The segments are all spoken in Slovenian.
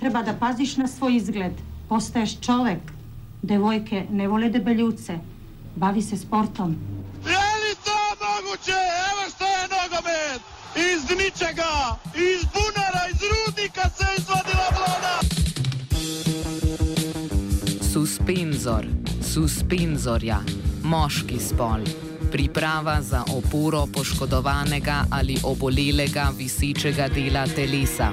treba da paziš na svoj izgled. Postaješ čovek. Devojke ne vole debeljuce. Bavi se sportom. Je li to moguće? Evo što je nogomet! Iz ničega, iz bunara, iz rudnika se izvadila vlada! Suspenzor, suspenzorja, moški spol. Priprava za oporo poškodovanega ali obolelega visečega dela telesa.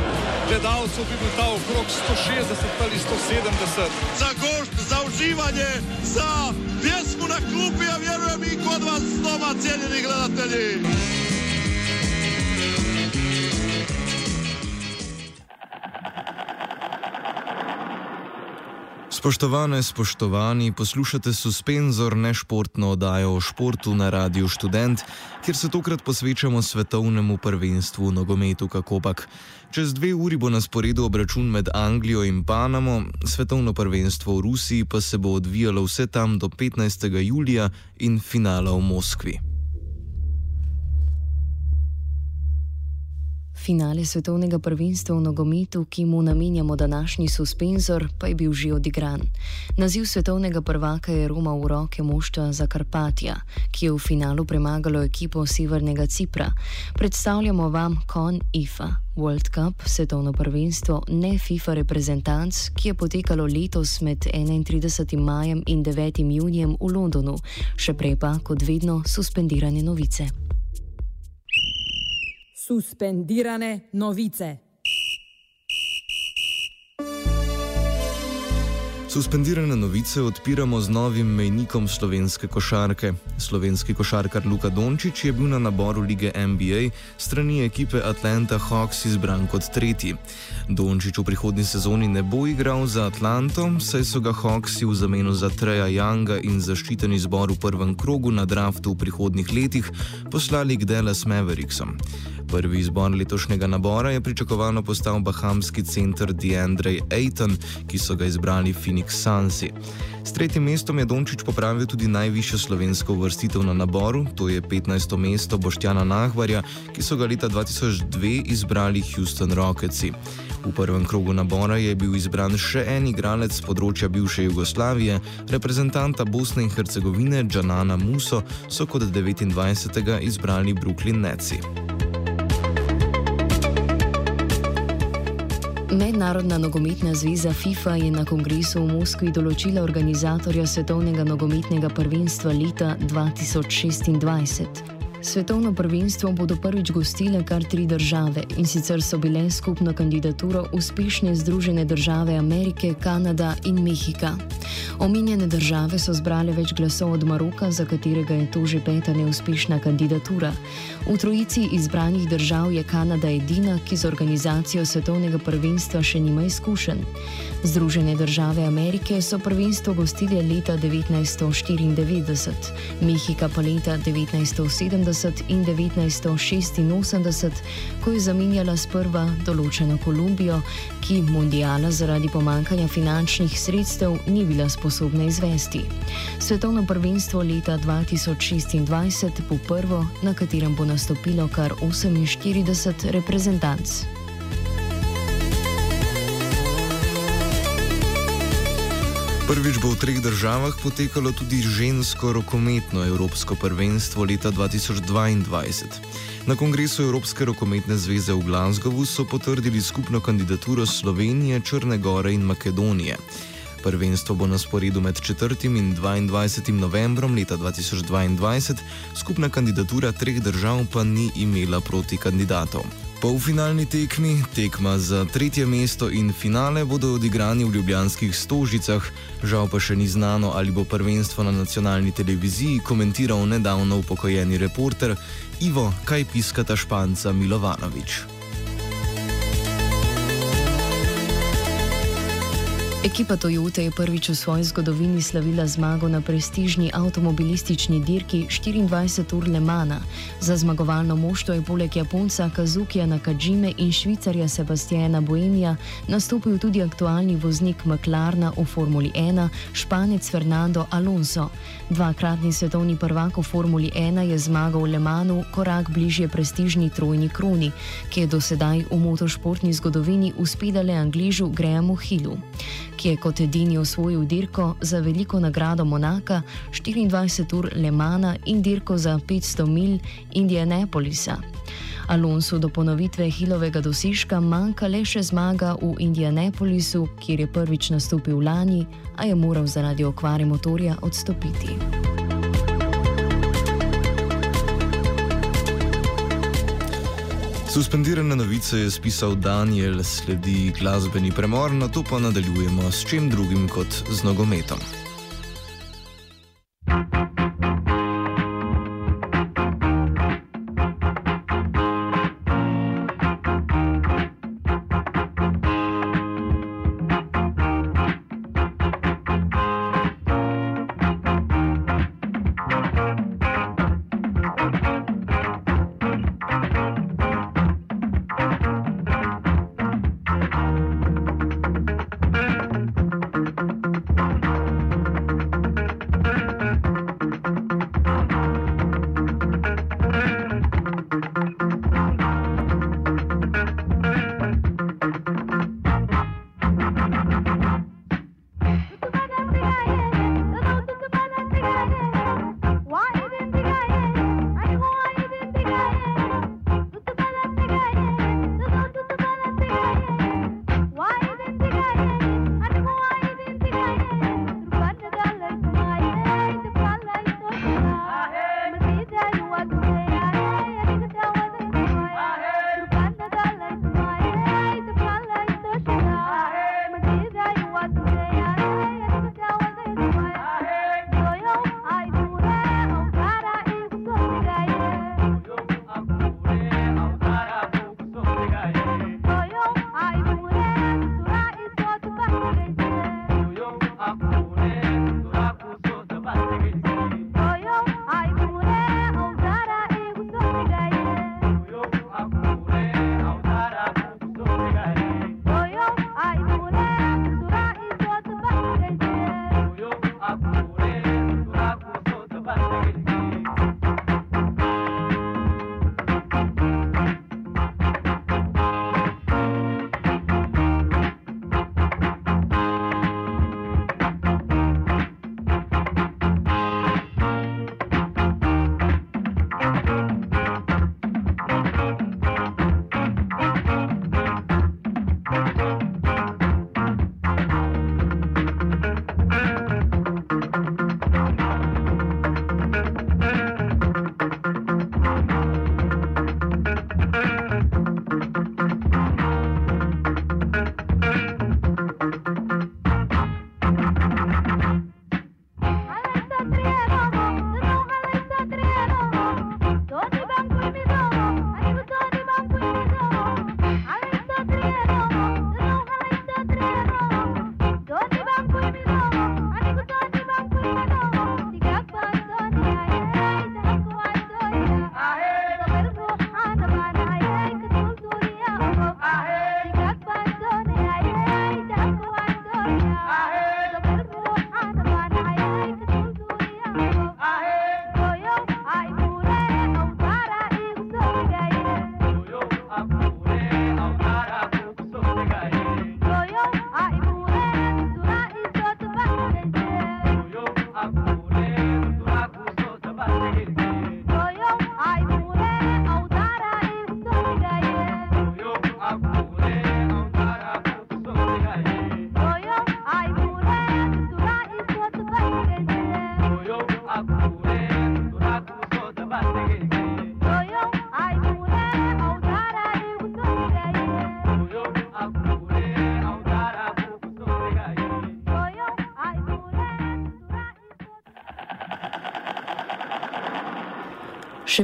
gledalcev, bi bil ta okrog 160 ali 170. Za gošt, za uživanje, za pjesmu na klupi, ja vjerujem i kod vas doma, cijenjeni gledatelji. Spoštovane, spoštovani, poslušate Suspenzor, nešportno oddajo o športu na Radiu Student, kjer se tokrat posvečamo svetovnemu prvenstvu v nogometu Kakopak. Čez dve uri bo na sporedu obračun med Anglijo in Panamo, svetovno prvenstvo v Rusiji pa se bo odvijalo vse tam do 15. julija in finala v Moskvi. Finale svetovnega prvenstva v nogometu, ki mu namenjamo današnji suspenzor, pa je bil že odigran. Naziv svetovnega prvaka je Roma v roke moštva za Karpatija, ki je v finalu premagalo ekipo Severnega Cipra. Predstavljamo vam Kon IFA, World Cup, svetovno prvenstvo, ne FIFA reprezentanc, ki je potekalo letos med 31. majem in 9. junijem v Londonu, še prej pa, kot vedno, suspendirane novice. Suspendirane novice. Suspendirane novice odpiramo z novim mejnikom slovenske košarke. Slovenski košarkar Luka Dončić je bil na naboru lige NBA strani ekipe Atlanta Hawks izbran kot tretji. Dončić v prihodnji sezoni ne bo igral za Atlanto, saj so ga Hawksi v zameno za Treja Younga in zaščiten izbor v prvem krogu na draftu v prihodnih letih poslali k Dallas Mavericksom. Prvi izbor letošnjega nabora je pričakovano postal bahamski center Deandre Ayton, ki so ga izbrali Phoenix Sunsi. S tretjim mestom je Dončić popravil tudi najvišjo slovensko uvrstitev na naboru, to je 15. mesto Boštjana Nahvarja, ki so ga leta 2002 izbrali Houston Rocketsi. V prvem krogu nabora je bil izbran še en igralec z področja bivše Jugoslavije, reprezentanta Bosne in Hercegovine Džanana Muso so kot 29. izbrali Brooklyn Netsi. Mednarodna nogometna zveza FIFA je na kongresu v Moskvi določila organizatorja svetovnega nogometnega prvenstva leta 2026. Svetovno prvenstvo bodo prvič gostile kar tri države in sicer so bile skupno kandidaturo uspešne Združene države Amerike, Kanada in Mehika. Omenjene države so zbrale več glasov od Maroka, za katerega je to že peta neuspešna kandidatura. V trojici izbranih držav je Kanada edina, ki z organizacijo svetovnega prvenstva še nima izkušenj. Združene države Amerike so prvenstvo gostile leta 1994, Mehika pa leta 1970 in 1986, ko je zamenjala sprva določeno Kolumbijo, ki mundijala zaradi pomankanja finančnih sredstev ni bila sposobna izvesti. Svetovno prvenstvo leta 2026 bo prvo, na katerem bo nastopilo kar 48 reprezentanc. Prvič bo v treh državah potekalo tudi žensko rokometno Evropsko prvenstvo leta 2022. Na kongresu Evropske rokometne zveze v Glasgowu so potrdili skupno kandidaturo Slovenije, Črne Gore in Makedonije. Prvenstvo bo na sporedu med 4. in 22. novembrom leta 2022, skupna kandidatura treh držav pa ni imela proti kandidatov. Polfinalni tekmi, tekma za tretje mesto in finale bodo odigrani v ljubljanskih stožicah, žal pa še ni znano, ali bo prvenstvo na nacionalni televiziji komentiral nedavno upokojeni reporter Ivo Kajpiskata Španca Milovanovič. Ekipa Toyota je prvič v svoji zgodovini slavila zmago na prestižni avtomobilistični dirki 24 ur Le Mana. Za zmagovalno moštvo je poleg Japonca Kazukija Nakajime in Švicarja Sebastiana Boemija nastopil tudi aktualni voznik McLarna v Formuli 1, španec Fernando Alonso. Dvakratni svetovni prvak v Formuli 1 je zmagal v Le Manu korak bližje prestižni trojni kroni, ki je do sedaj v motošportni zgodovini uspedale Angližu Grahamu Hillu ki je kot edini osvojil dirko za veliko nagrado Monaka, 24 ur Le Mana in dirko za 500 mil Indianapolisa. Alonso do ponovitve Hilovega dosežka manjka le še zmaga v Indianapolisu, kjer je prvič nastopil lani, a je moral zaradi okvare motorja odstopiti. Suspendirane novice je spisal Daniel, sledi glasbeni premor, na to pa nadaljujemo s čim drugim kot z nogometom.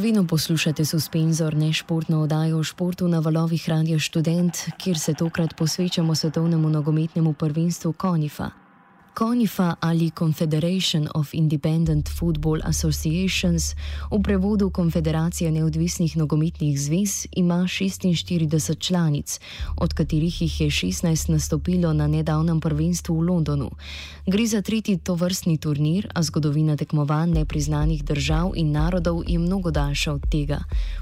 Vedno poslušate suspenzor nešportno oddajo o športu na valovih Radio Student, kjer se tokrat posvečamo svetovnemu nogometnemu prvenstvu Konifa. CONIFA ali Confederation of Independent Football Associations, v prevodu Konfederacija neodvisnih nogometnih zvez, ima 46 članic, od katerih jih je 16 nastopilo na nedavnem prvenstvu v Londonu. Gre za tretji tovrstni turnir, a zgodovina tekmovanj nepriznanih držav in narodov je mnogo daljša od tega.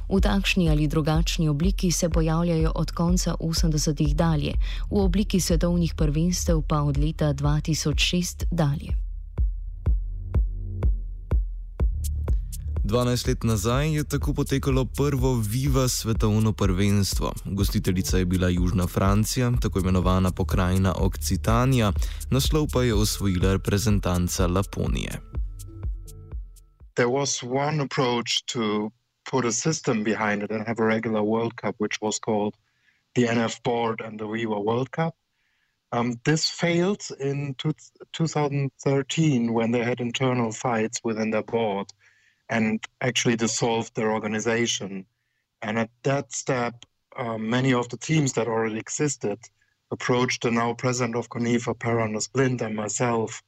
V takšni ali drugačni obliki se pojavljajo od konca 80-ih dalje, v obliki svetovnih prvenstev pa od leta 2000. 2006 dalje. 12 let nazaj je tako potekalo prvo Viva svetovno prvenstvo. Gostiteljica je bila Južna Francija, tako imenovana pokrajina Okcitanija, naslov pa je osvojila reprezentanca Laponije. There was one approach to put a system behind it and have a regular World Cup, which was called the NF Board and the Viva World Cup. Um, this failed in two, 2013 when they had internal fights within their board and actually dissolved their organization. And at that step, um, many of the teams that already existed approached the now president of CONIFA, Per-Anders Blind, and myself,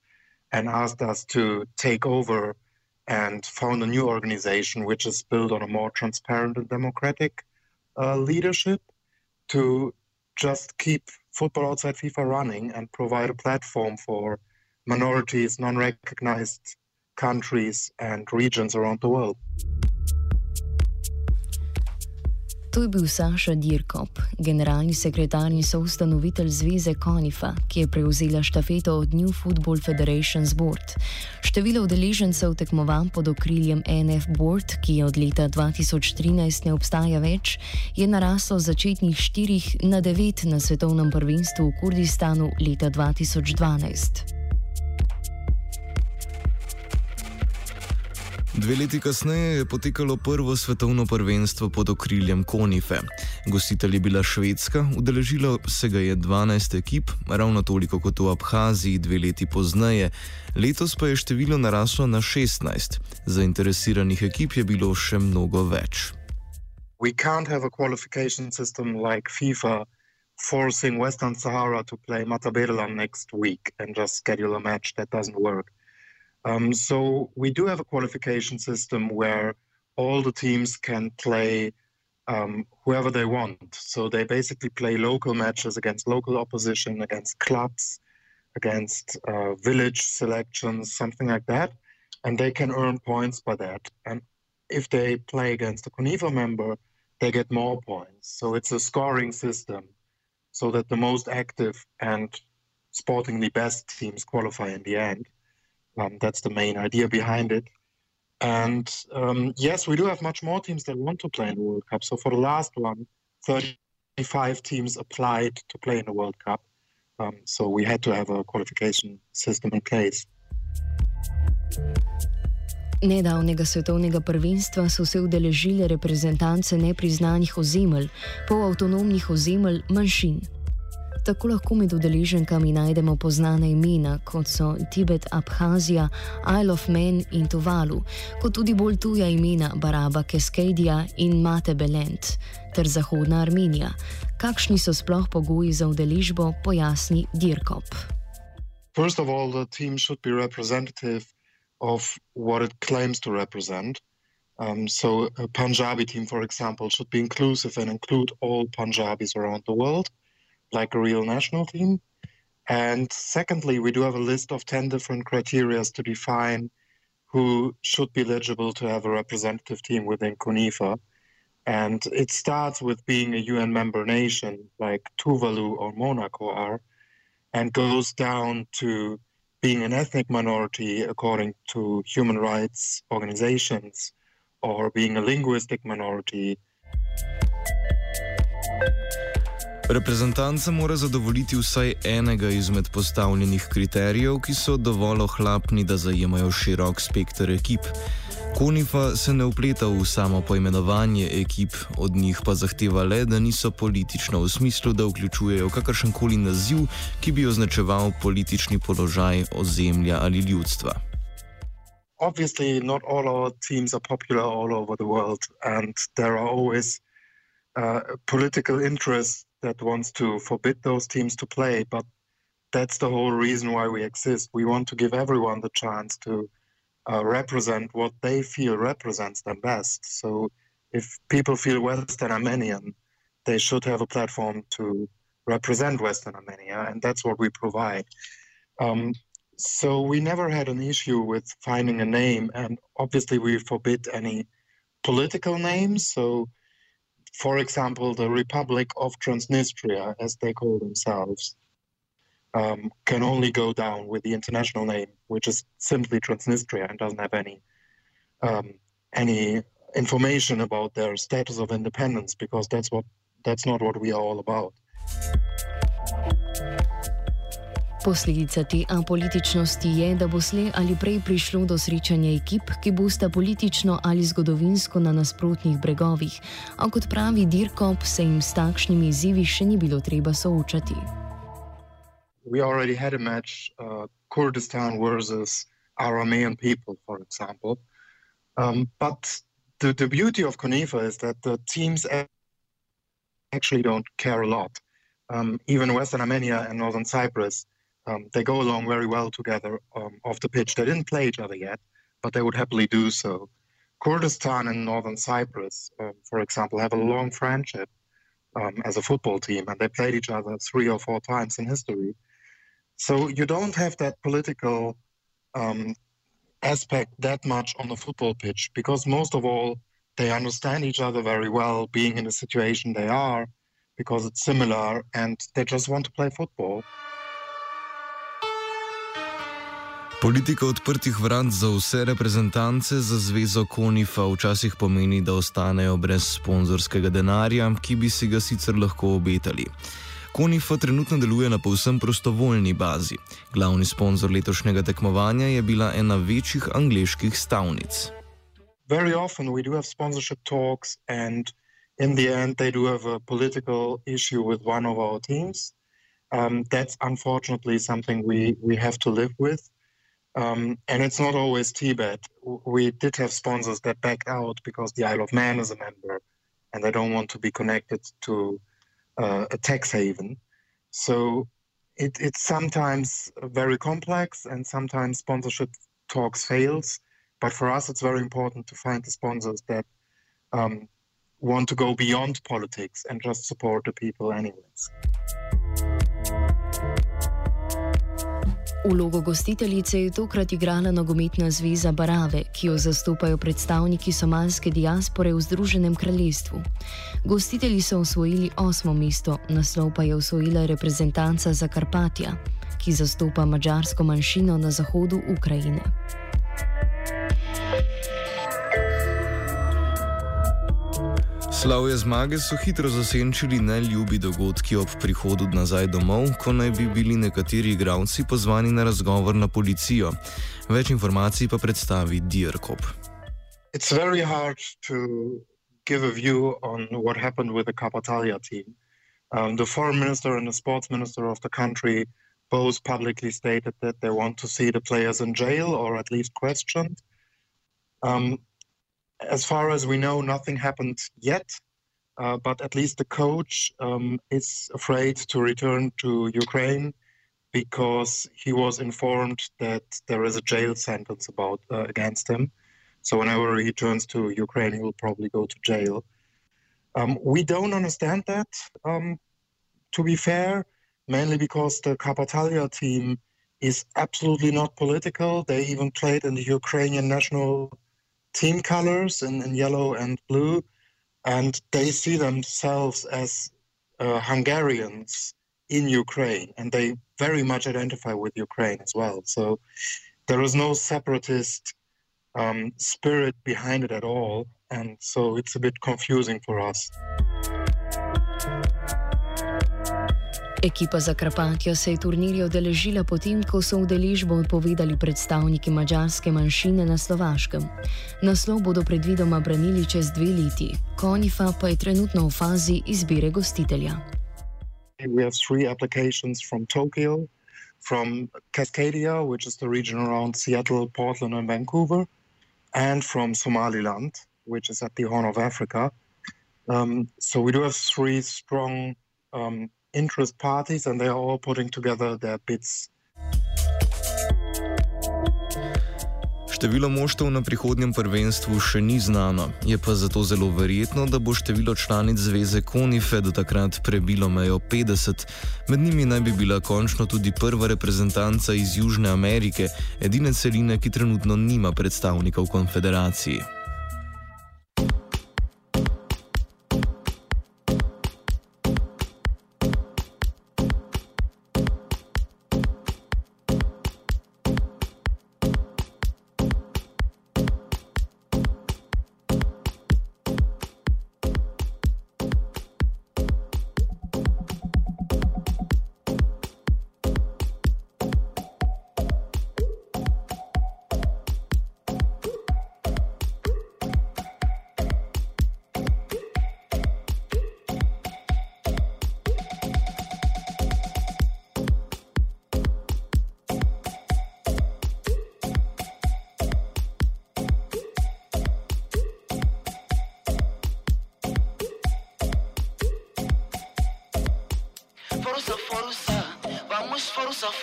and asked us to take over and found a new organization which is built on a more transparent and democratic uh, leadership to just keep football outside FIFA running and provide a platform for minorities, non recognized countries, and regions around the world. To je bil Saša Dirkop, generalni sekretar in soustanovitelj zveze Konifa, ki je prevzela štafeto od New Football Federation's Board. Število udeležencev tekmovanj pod okriljem NF Board, ki je od leta 2013 ne obstaja več, je naraslo z začetnih štirih na devet na svetovnem prvenstvu v Kurdistanu leta 2012. Dve leti kasneje je potekalo prvo svetovno prvenstvo pod okriljem Konife. Gostitelj je bila Švedska, udeležilo se ga je 12 ekip, ravno toliko kot v Abhaziji dve leti pozneje, letos pa je število naraslo na 16. Zainteresiranih ekip je bilo še mnogo več. We can't have a qualification system like FIFA forcing Western Sahara to play Matabeleland next week and just schedule a match. That doesn't work. Um, so we do have a qualification system where all the teams can play um, whoever they want. So they basically play local matches against local opposition, against clubs, against uh, village selections, something like that, and they can earn points by that. And if they play against a CONIFA member, they get more points. So it's a scoring system, so that the most active and sportingly best teams qualify in the end. Um, that's the main idea behind it. And um, yes, we do have much more teams that want to play in the World Cup. So for the last one, 35 teams applied to play in the World Cup. Um, so we had to have a qualification system in place. Nedavnega svetovnega prvenstva so se udeležile reprezentance nepriznanih ozemelj, polavtonomnih ozemelj manjšin. Tako lahko med udeleženkami najdemo poznane imena, kot so Tibet, Abhazija, Isle of Man in Tuvalu, kot tudi bolj tuja imena Baraba Keskedija in Mate Belent ter Zahodna Armenija. Kakšni so sploh pogoji za udeležbo, pojasni Dirkop. First of all, the team should be representative of what it claims to represent. Um, so, a Punjabi team, for example, should be inclusive and include all Punjabis around the world. Like a real national team. And secondly, we do have a list of 10 different criteria to define who should be eligible to have a representative team within CONIFA. And it starts with being a UN member nation like Tuvalu or Monaco are, and goes down to being an ethnic minority according to human rights organizations or being a linguistic minority. Reprezentanca mora zadovoljiti vsaj enega izmed postavljenih kriterijev, ki so dovolj ohlapni, da zajemajo širok spektr ekip. Konifa se ne upleta v samo poimenovanje ekip, od njih pa zahteva le, da niso politično v smislu, da vključujejo kakršen koli naziv, ki bi označeval politični položaj ozemlja ali ljudstva. obviously, not all our teams are popular all over the world, and there are always uh, political interests that wants to forbid those teams to play. But that's the whole reason why we exist. We want to give everyone the chance to uh, represent what they feel represents them best. So if people feel Western Armenian, they should have a platform to represent Western Armenia, and that's what we provide. Um, so we never had an issue with finding a name, and obviously we forbid any political names. So, for example, the Republic of Transnistria, as they call themselves, um, can only go down with the international name, which is simply Transnistria and doesn't have any um, any information about their status of independence, because that's what that's not what we are all about. Posledica te apolitičnosti je, da bo slej ali prej prišlo do srečanja ekip, ki bosta politično ali zgodovinsko na nasprotnih bregovih, a kot pravi Dirkop, se jim s takšnimi izzivi še ni bilo treba soočati. We already had a match, uh, Kurdistan versus Aramean people, for example. Um, but the, the beauty of Konifa is that the teams actually don't care a lot. Um, even Western Armenia and Northern Cyprus, um, they go along very well together um, off the pitch. They didn't play each other yet, but they would happily do so. Kurdistan and Northern Cyprus, um, for example, have a long friendship um, as a football team, and they played each other three or four times in history. So you don't have that political um, aspect that much on the football pitch because most of all, they understand each other very well, being in the situation they are, because it's similar, and they just want to play football. Politika odprtih vrat za vse reprezentance za zvezo Konifa včasih pomeni, da ostanejo brez sponzorskega denarja, ki bi si ga sicer lahko obetali. Konifa trenutno deluje na povsem prostovoljni bazi. Glavni sponzor letošnjega tekmovanja je bila ena večjih angliških stavnic. very often we do have sponsorship talks, and in the end, they do have a political issue with one of our teams. Um, that's unfortunately something we, we have to live with. Um, and it's not always Tibet. We did have sponsors that backed out because the Isle of Man is a member and they don't want to be connected to uh, a tax haven. So it, it's sometimes very complex and sometimes sponsorship talks fails. But for us, it's very important to find the sponsors that um, want to go beyond politics and just support the people, anyways. Vlogo gostiteljice je tokrat igrala nogometna zveza Barave, ki jo zastopajo predstavniki somalske diaspore v Združenem kraljestvu. Gostitelji so osvojili osmo mesto, naslov pa je osvojila reprezentanca Zakarpatja, ki zastopa mačarsko manjšino na zahodu Ukrajine. Slavje zmage so hitro zasenčili neljubi dogodki ob prihodu nazaj domov, ko naj bi bili nekateri igralci pozvani na razgovor na policijo. Več informacij pa predstavi Dirkop. It's very hard to give a view on what happened with the Kapatalia team. Um, the foreign minister and the sports minister of the country both publicly stated that they want to see the players in jail or at least questioned. Um, as far as we know, nothing happened yet, uh, but at least the coach um, is afraid to return to Ukraine because he was informed that there is a jail sentence about uh, against him. So whenever he returns to Ukraine, he will probably go to jail. Um, we don't understand that, um, to be fair, mainly because the Kapatalia team is absolutely not political. They even played in the Ukrainian national team colors in, in yellow and blue, and they see themselves as uh, Hungarians in Ukraine, and they very much identify with Ukraine as well. So there is no separatist um, spirit behind it at all, and so it's a bit confusing for us. Ekipa za Karpatjo se je turnirja odeležila potem, ko so udeležbo odpovedali predstavniki mađarske manjšine na Slovaškem. Naslov bodo predvidoma branili čez dve leti, Konifa pa je trenutno v fazi izbire gostitelja. We have three applications from Tokyo. from Cascadia, which is the region around Seattle, Portland, and Vancouver, and from Somaliland, which is at the Horn of Africa. Um, so we do have three strong um, interest parties, and they are all putting together their bids Število moštv na prihodnjem prvenstvu še ni znano, je pa zato zelo verjetno, da bo število članic zveze Konife do takrat prebilo mejo 50. Med njimi naj bi bila končno tudi prva reprezentanca iz Južne Amerike, edine celine, ki trenutno nima predstavnika v konfederaciji.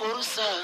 fuerza.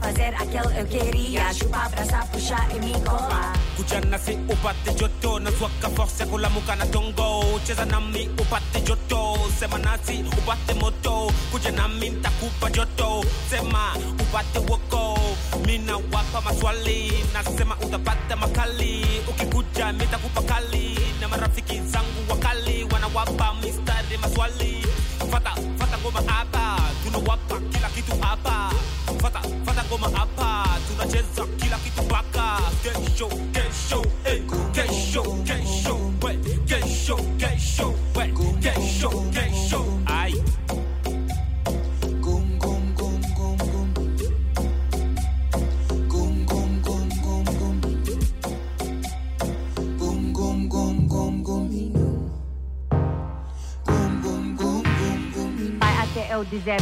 fazer aquilo eu queria. Chupar, abraçar, puxar e me colar Kujana si upate joto na zwaka forse kula muka na tongo cheza nami upate joto sema nasi upate moto. Kuja nami nitakupa joto sema upate woko mina wapa maswali nasema utapata makali ukikuja nitakupa kali na marafiki zangu wakali. Wanawapa mistari maswali fata fata ngoma hapa tunawapa kila kitu hapa mfata mfata ngoma tunacheza kila kitu kesho kesho eh, kesho kesho we kesho kesho we kesho kesho By ATL Dizer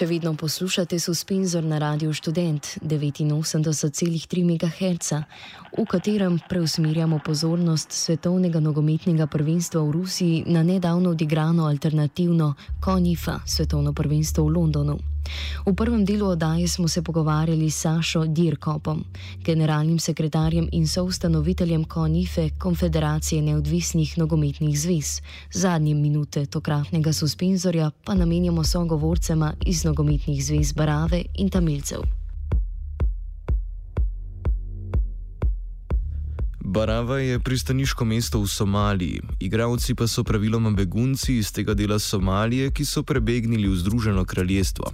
Še vedno poslušate suspenzor na radiju Student 89,3 MHz, v katerem preusmerjamo pozornost svetovnega nogometnega prvenstva v Rusiji na nedavno odigrano alternativno Konifa svetovno prvenstvo v Londonu. V prvem delu oddaje smo se pogovarjali s Sašo Dirkopom, generalnim sekretarjem in soustanoviteljem Konife Konfederacije neodvisnih nogometnih zvez. Zadnje minute tokratnega suspenzorja pa namenjamo sogovorcema iz nogometnih zvez Barave in Tamilcev. Barava je pristaniško mesto v Somaliji, igravci pa so praviloma begunci iz tega dela Somalije, ki so prebegnili v Združeno kraljestvo.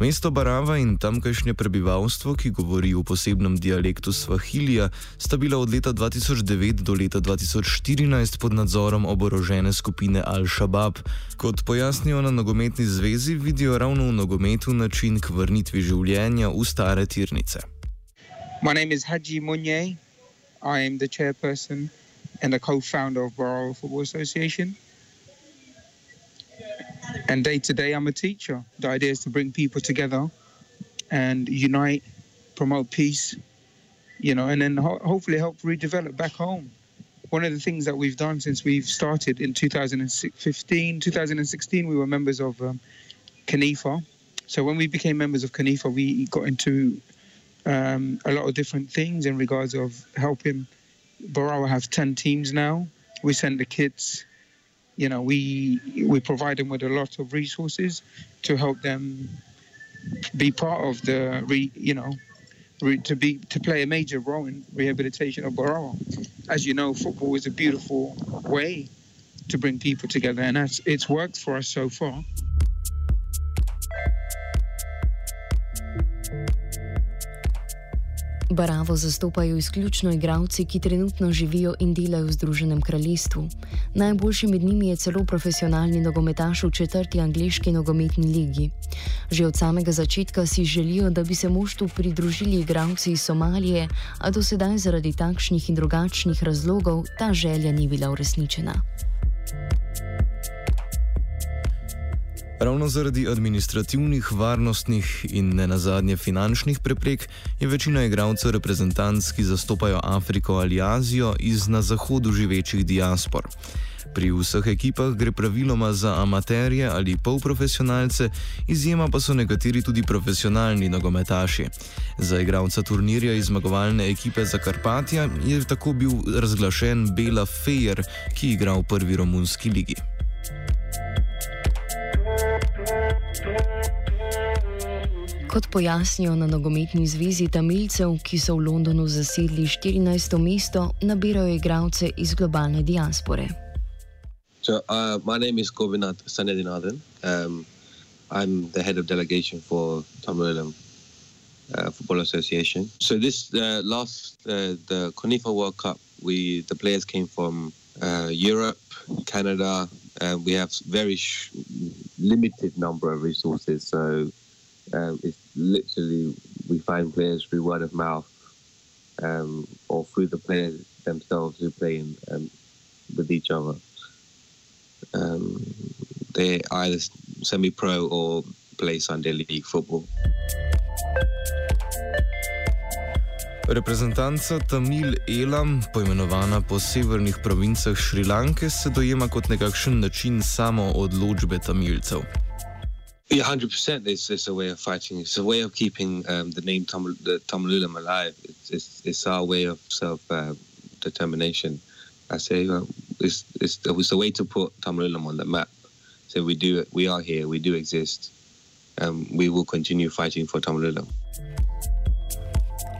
Mesto Barava in tamkajšnje prebivalstvo, ki govori v posebnem dialektu Svahilija, sta bila od leta 2009 do leta 2014 pod nadzorom oborožene skupine Al-Shabaab. Kot pojasnijo na nogometni zvezi, vidijo ravno v nogometu način k vrnitvi življenja v stare tirnice. My name is Haji Munye. I am the chairperson and the co-founder of Borough Football Association. And day to day, I'm a teacher. The idea is to bring people together and unite, promote peace, you know, and then ho- hopefully help redevelop back home. One of the things that we've done since we've started in 2015, 2016, we were members of um, Kanifa. So when we became members of Kanifa, we got into um, a lot of different things in regards of helping. Borough have 10 teams now. We send the kids you know we we provide them with a lot of resources to help them be part of the re, you know re, to be to play a major role in rehabilitation of Borough. As you know, football is a beautiful way to bring people together, and that's it's worked for us so far. Baravo zastopajo izključno igravci, ki trenutno živijo in delajo v Združenem kraljestvu. Najboljši med njimi je celo profesionalni nogometaš v četrti angliški nogometni ligi. Že od samega začetka si želijo, da bi se moštvu pridružili igravci iz Somalije, a do sedaj zaradi takšnih in drugačnih razlogov ta želja ni bila uresničena. Ravno zaradi administrativnih, varnostnih in ne nazadnje finančnih preprek je večina igralcev reprezentanc, ki zastopajo Afriko ali Azijo, iz na zahodu živečih diaspor. Pri vseh ekipah gre praviloma za amaterje ali polprofesionalce, izjema pa so nekateri tudi profesionalni nogometaši. Za igralca turnirja iz zmagovalne ekipe za Karpatja je tako bil razglašen Bela Fejer, ki igra v prvi romunski ligi. Kot pojasnijo na nogometni zvezi Tamilcev, ki so v Londonu zasedli 14. mesto, nabirajo igralce iz globalne diaspore. So, uh, my name is Govinath Sanedinathan. Um, I'm the head of delegation for Tamil uh, Football Association. So this uh, last uh, the Conifa World Cup, we the players came from uh, Europe, Canada. and we have very sh- limited number of resources. So um, it's literally we find players through word of mouth um, or through the players themselves who play in, um, with each other. Um, they either semi-pro or play Sunday league football. Reprezentanca Tamil Elam, poimenovana po severnih provincah Šrilanke, se dojema kot nekakšen način samo odločbe Tamilcev. Yeah, hundred percent. It's it's a way of fighting. It's a way of keeping um, the name Tamil, the Tamilulam alive. It's, it's it's our way of self uh, determination. I say uh, it's, it's it's a way to put Tamilulam on the map. So we do we are here. We do exist. Um, we will continue fighting for Tamilulam.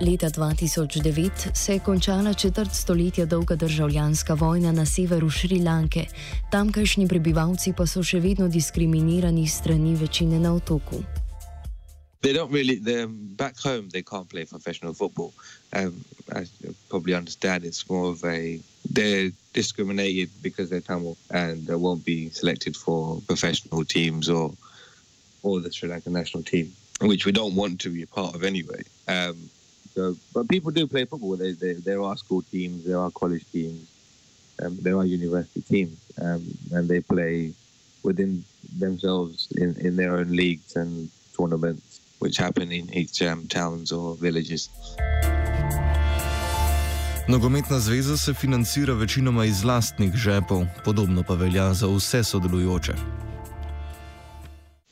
Leta 2009 se je končala četrt stoletja dolga državljanska vojna na severu Šrilanke, tamkajšnji prebivalci pa so še vedno diskriminirani strani večine na otoku. They don't really. They're back home. They can't play professional football. Um, as you probably understand, it's more of a they're discriminated because they're Tamil and they won't be selected for professional teams or or the Sri Lankan national team, which we don't want to be a part of anyway. Um, so, but people do play football. There, there, there are school teams, there are college teams, um, there are university teams, um, and they play within themselves in, in their own leagues and tournaments, which happen in each um, towns or villages. Nogometna zveza se financira večinoma iz lastnih žepov, podobno pa velja za vse sodelujoče.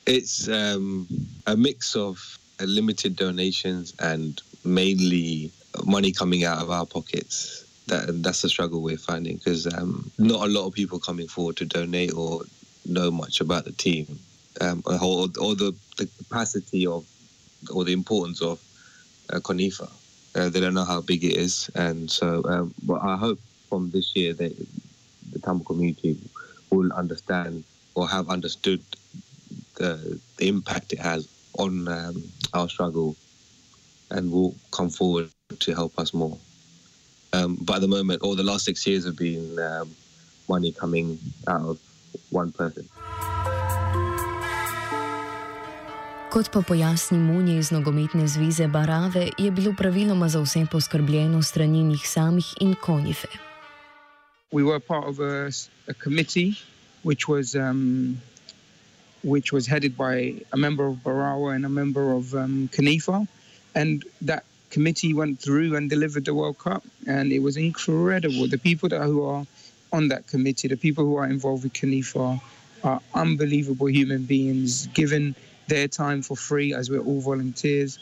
It's um, a mix of uh, limited donations and mainly money coming out of our pockets. That that's the struggle we're finding because um, not a lot of people coming forward to donate or know much about the team, um, or, or the, the capacity of or the importance of uh, Conifa. Uh, they don't know how big it is, and so. Um, but I hope from this year that the Tamil community will understand or have understood the the impact it has on um, our struggle, and will come forward to help us more. Um, but at the moment, all the last six years have been um, money coming out of one person. Kot pa pojasni Munje iz nogometne zveze Barave, je bilo praviloma za vse poskrbljeno strani njih samih in Konife. We were part of a, a committee which was um, which was headed by a member of Barawa and a member of um, Kanifa, and that committee went through and delivered the World Cup, and it was incredible. The people that who are on that committee, the people who are involved with Kanifa, are unbelievable human beings, given their time for free as we're all volunteers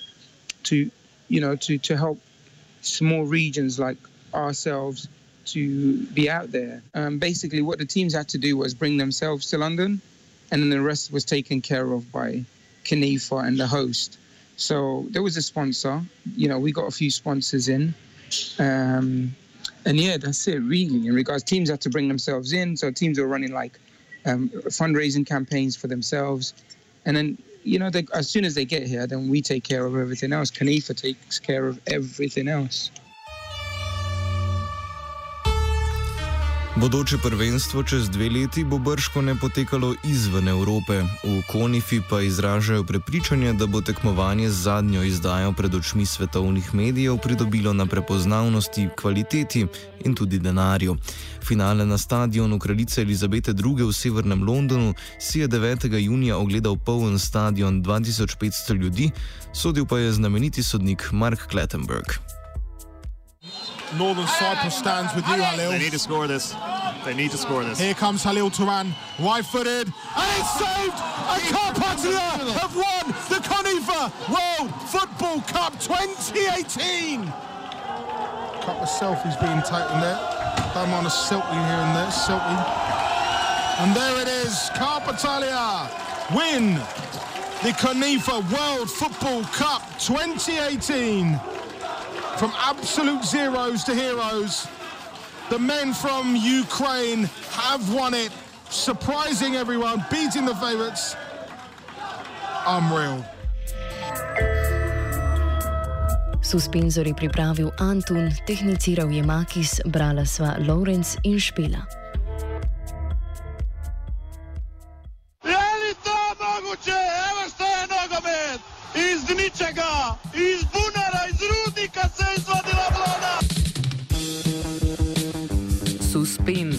to you know to to help small regions like ourselves to be out there. Um, basically what the teams had to do was bring themselves to london and then the rest was taken care of by Kanifa and the host so there was a sponsor you know we got a few sponsors in um, and yeah that's it really in regards teams had to bring themselves in so teams were running like um, fundraising campaigns for themselves and then you know, they, as soon as they get here, then we take care of everything else. Kanifa takes care of everything else. Bodoče prvenstvo čez dve leti bo brško ne potekalo izven Evrope. V Konifi pa izražajo prepričanje, da bo tekmovanje z zadnjo izdajo pred očmi svetovnih medijev pridobilo na prepoznavnosti, kvaliteti in tudi denarju. Finale na stadionu kraljice Elizabete II. v severnem Londonu si je 9. junija ogledal poln stadion 2500 ljudi, sodil pa je znameniti sodnik Mark Klettenberg. Northern Cyprus stands with you, Halil. They need to score this. They need to score this. Here comes Halil Turan, right footed, and it's saved! And Carpathia have won the Conifa World Football Cup 2018! Couple of selfies being taken there. Don't mind a selfie here and there, selfie. And there it is, Carpatalia win the Conifa World Football Cup 2018 from absolute zeros to heroes. The men from Ukraine have won it, surprising everyone, beating the favourites. Unreal. Suspenzor je pripravil Antun, tehniciral je Makis, brala sva Lorenz in Špela. Je li to moguće? Evo što je nogomet! Iz ničega,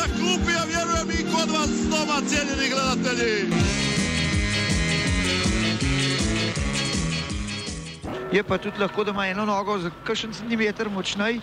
na klupi, a vjerujem i kod vas doma, cijenjeni gledatelji. Je pa tudi lahko, da ima eno nogo za kakšen centimeter močnej,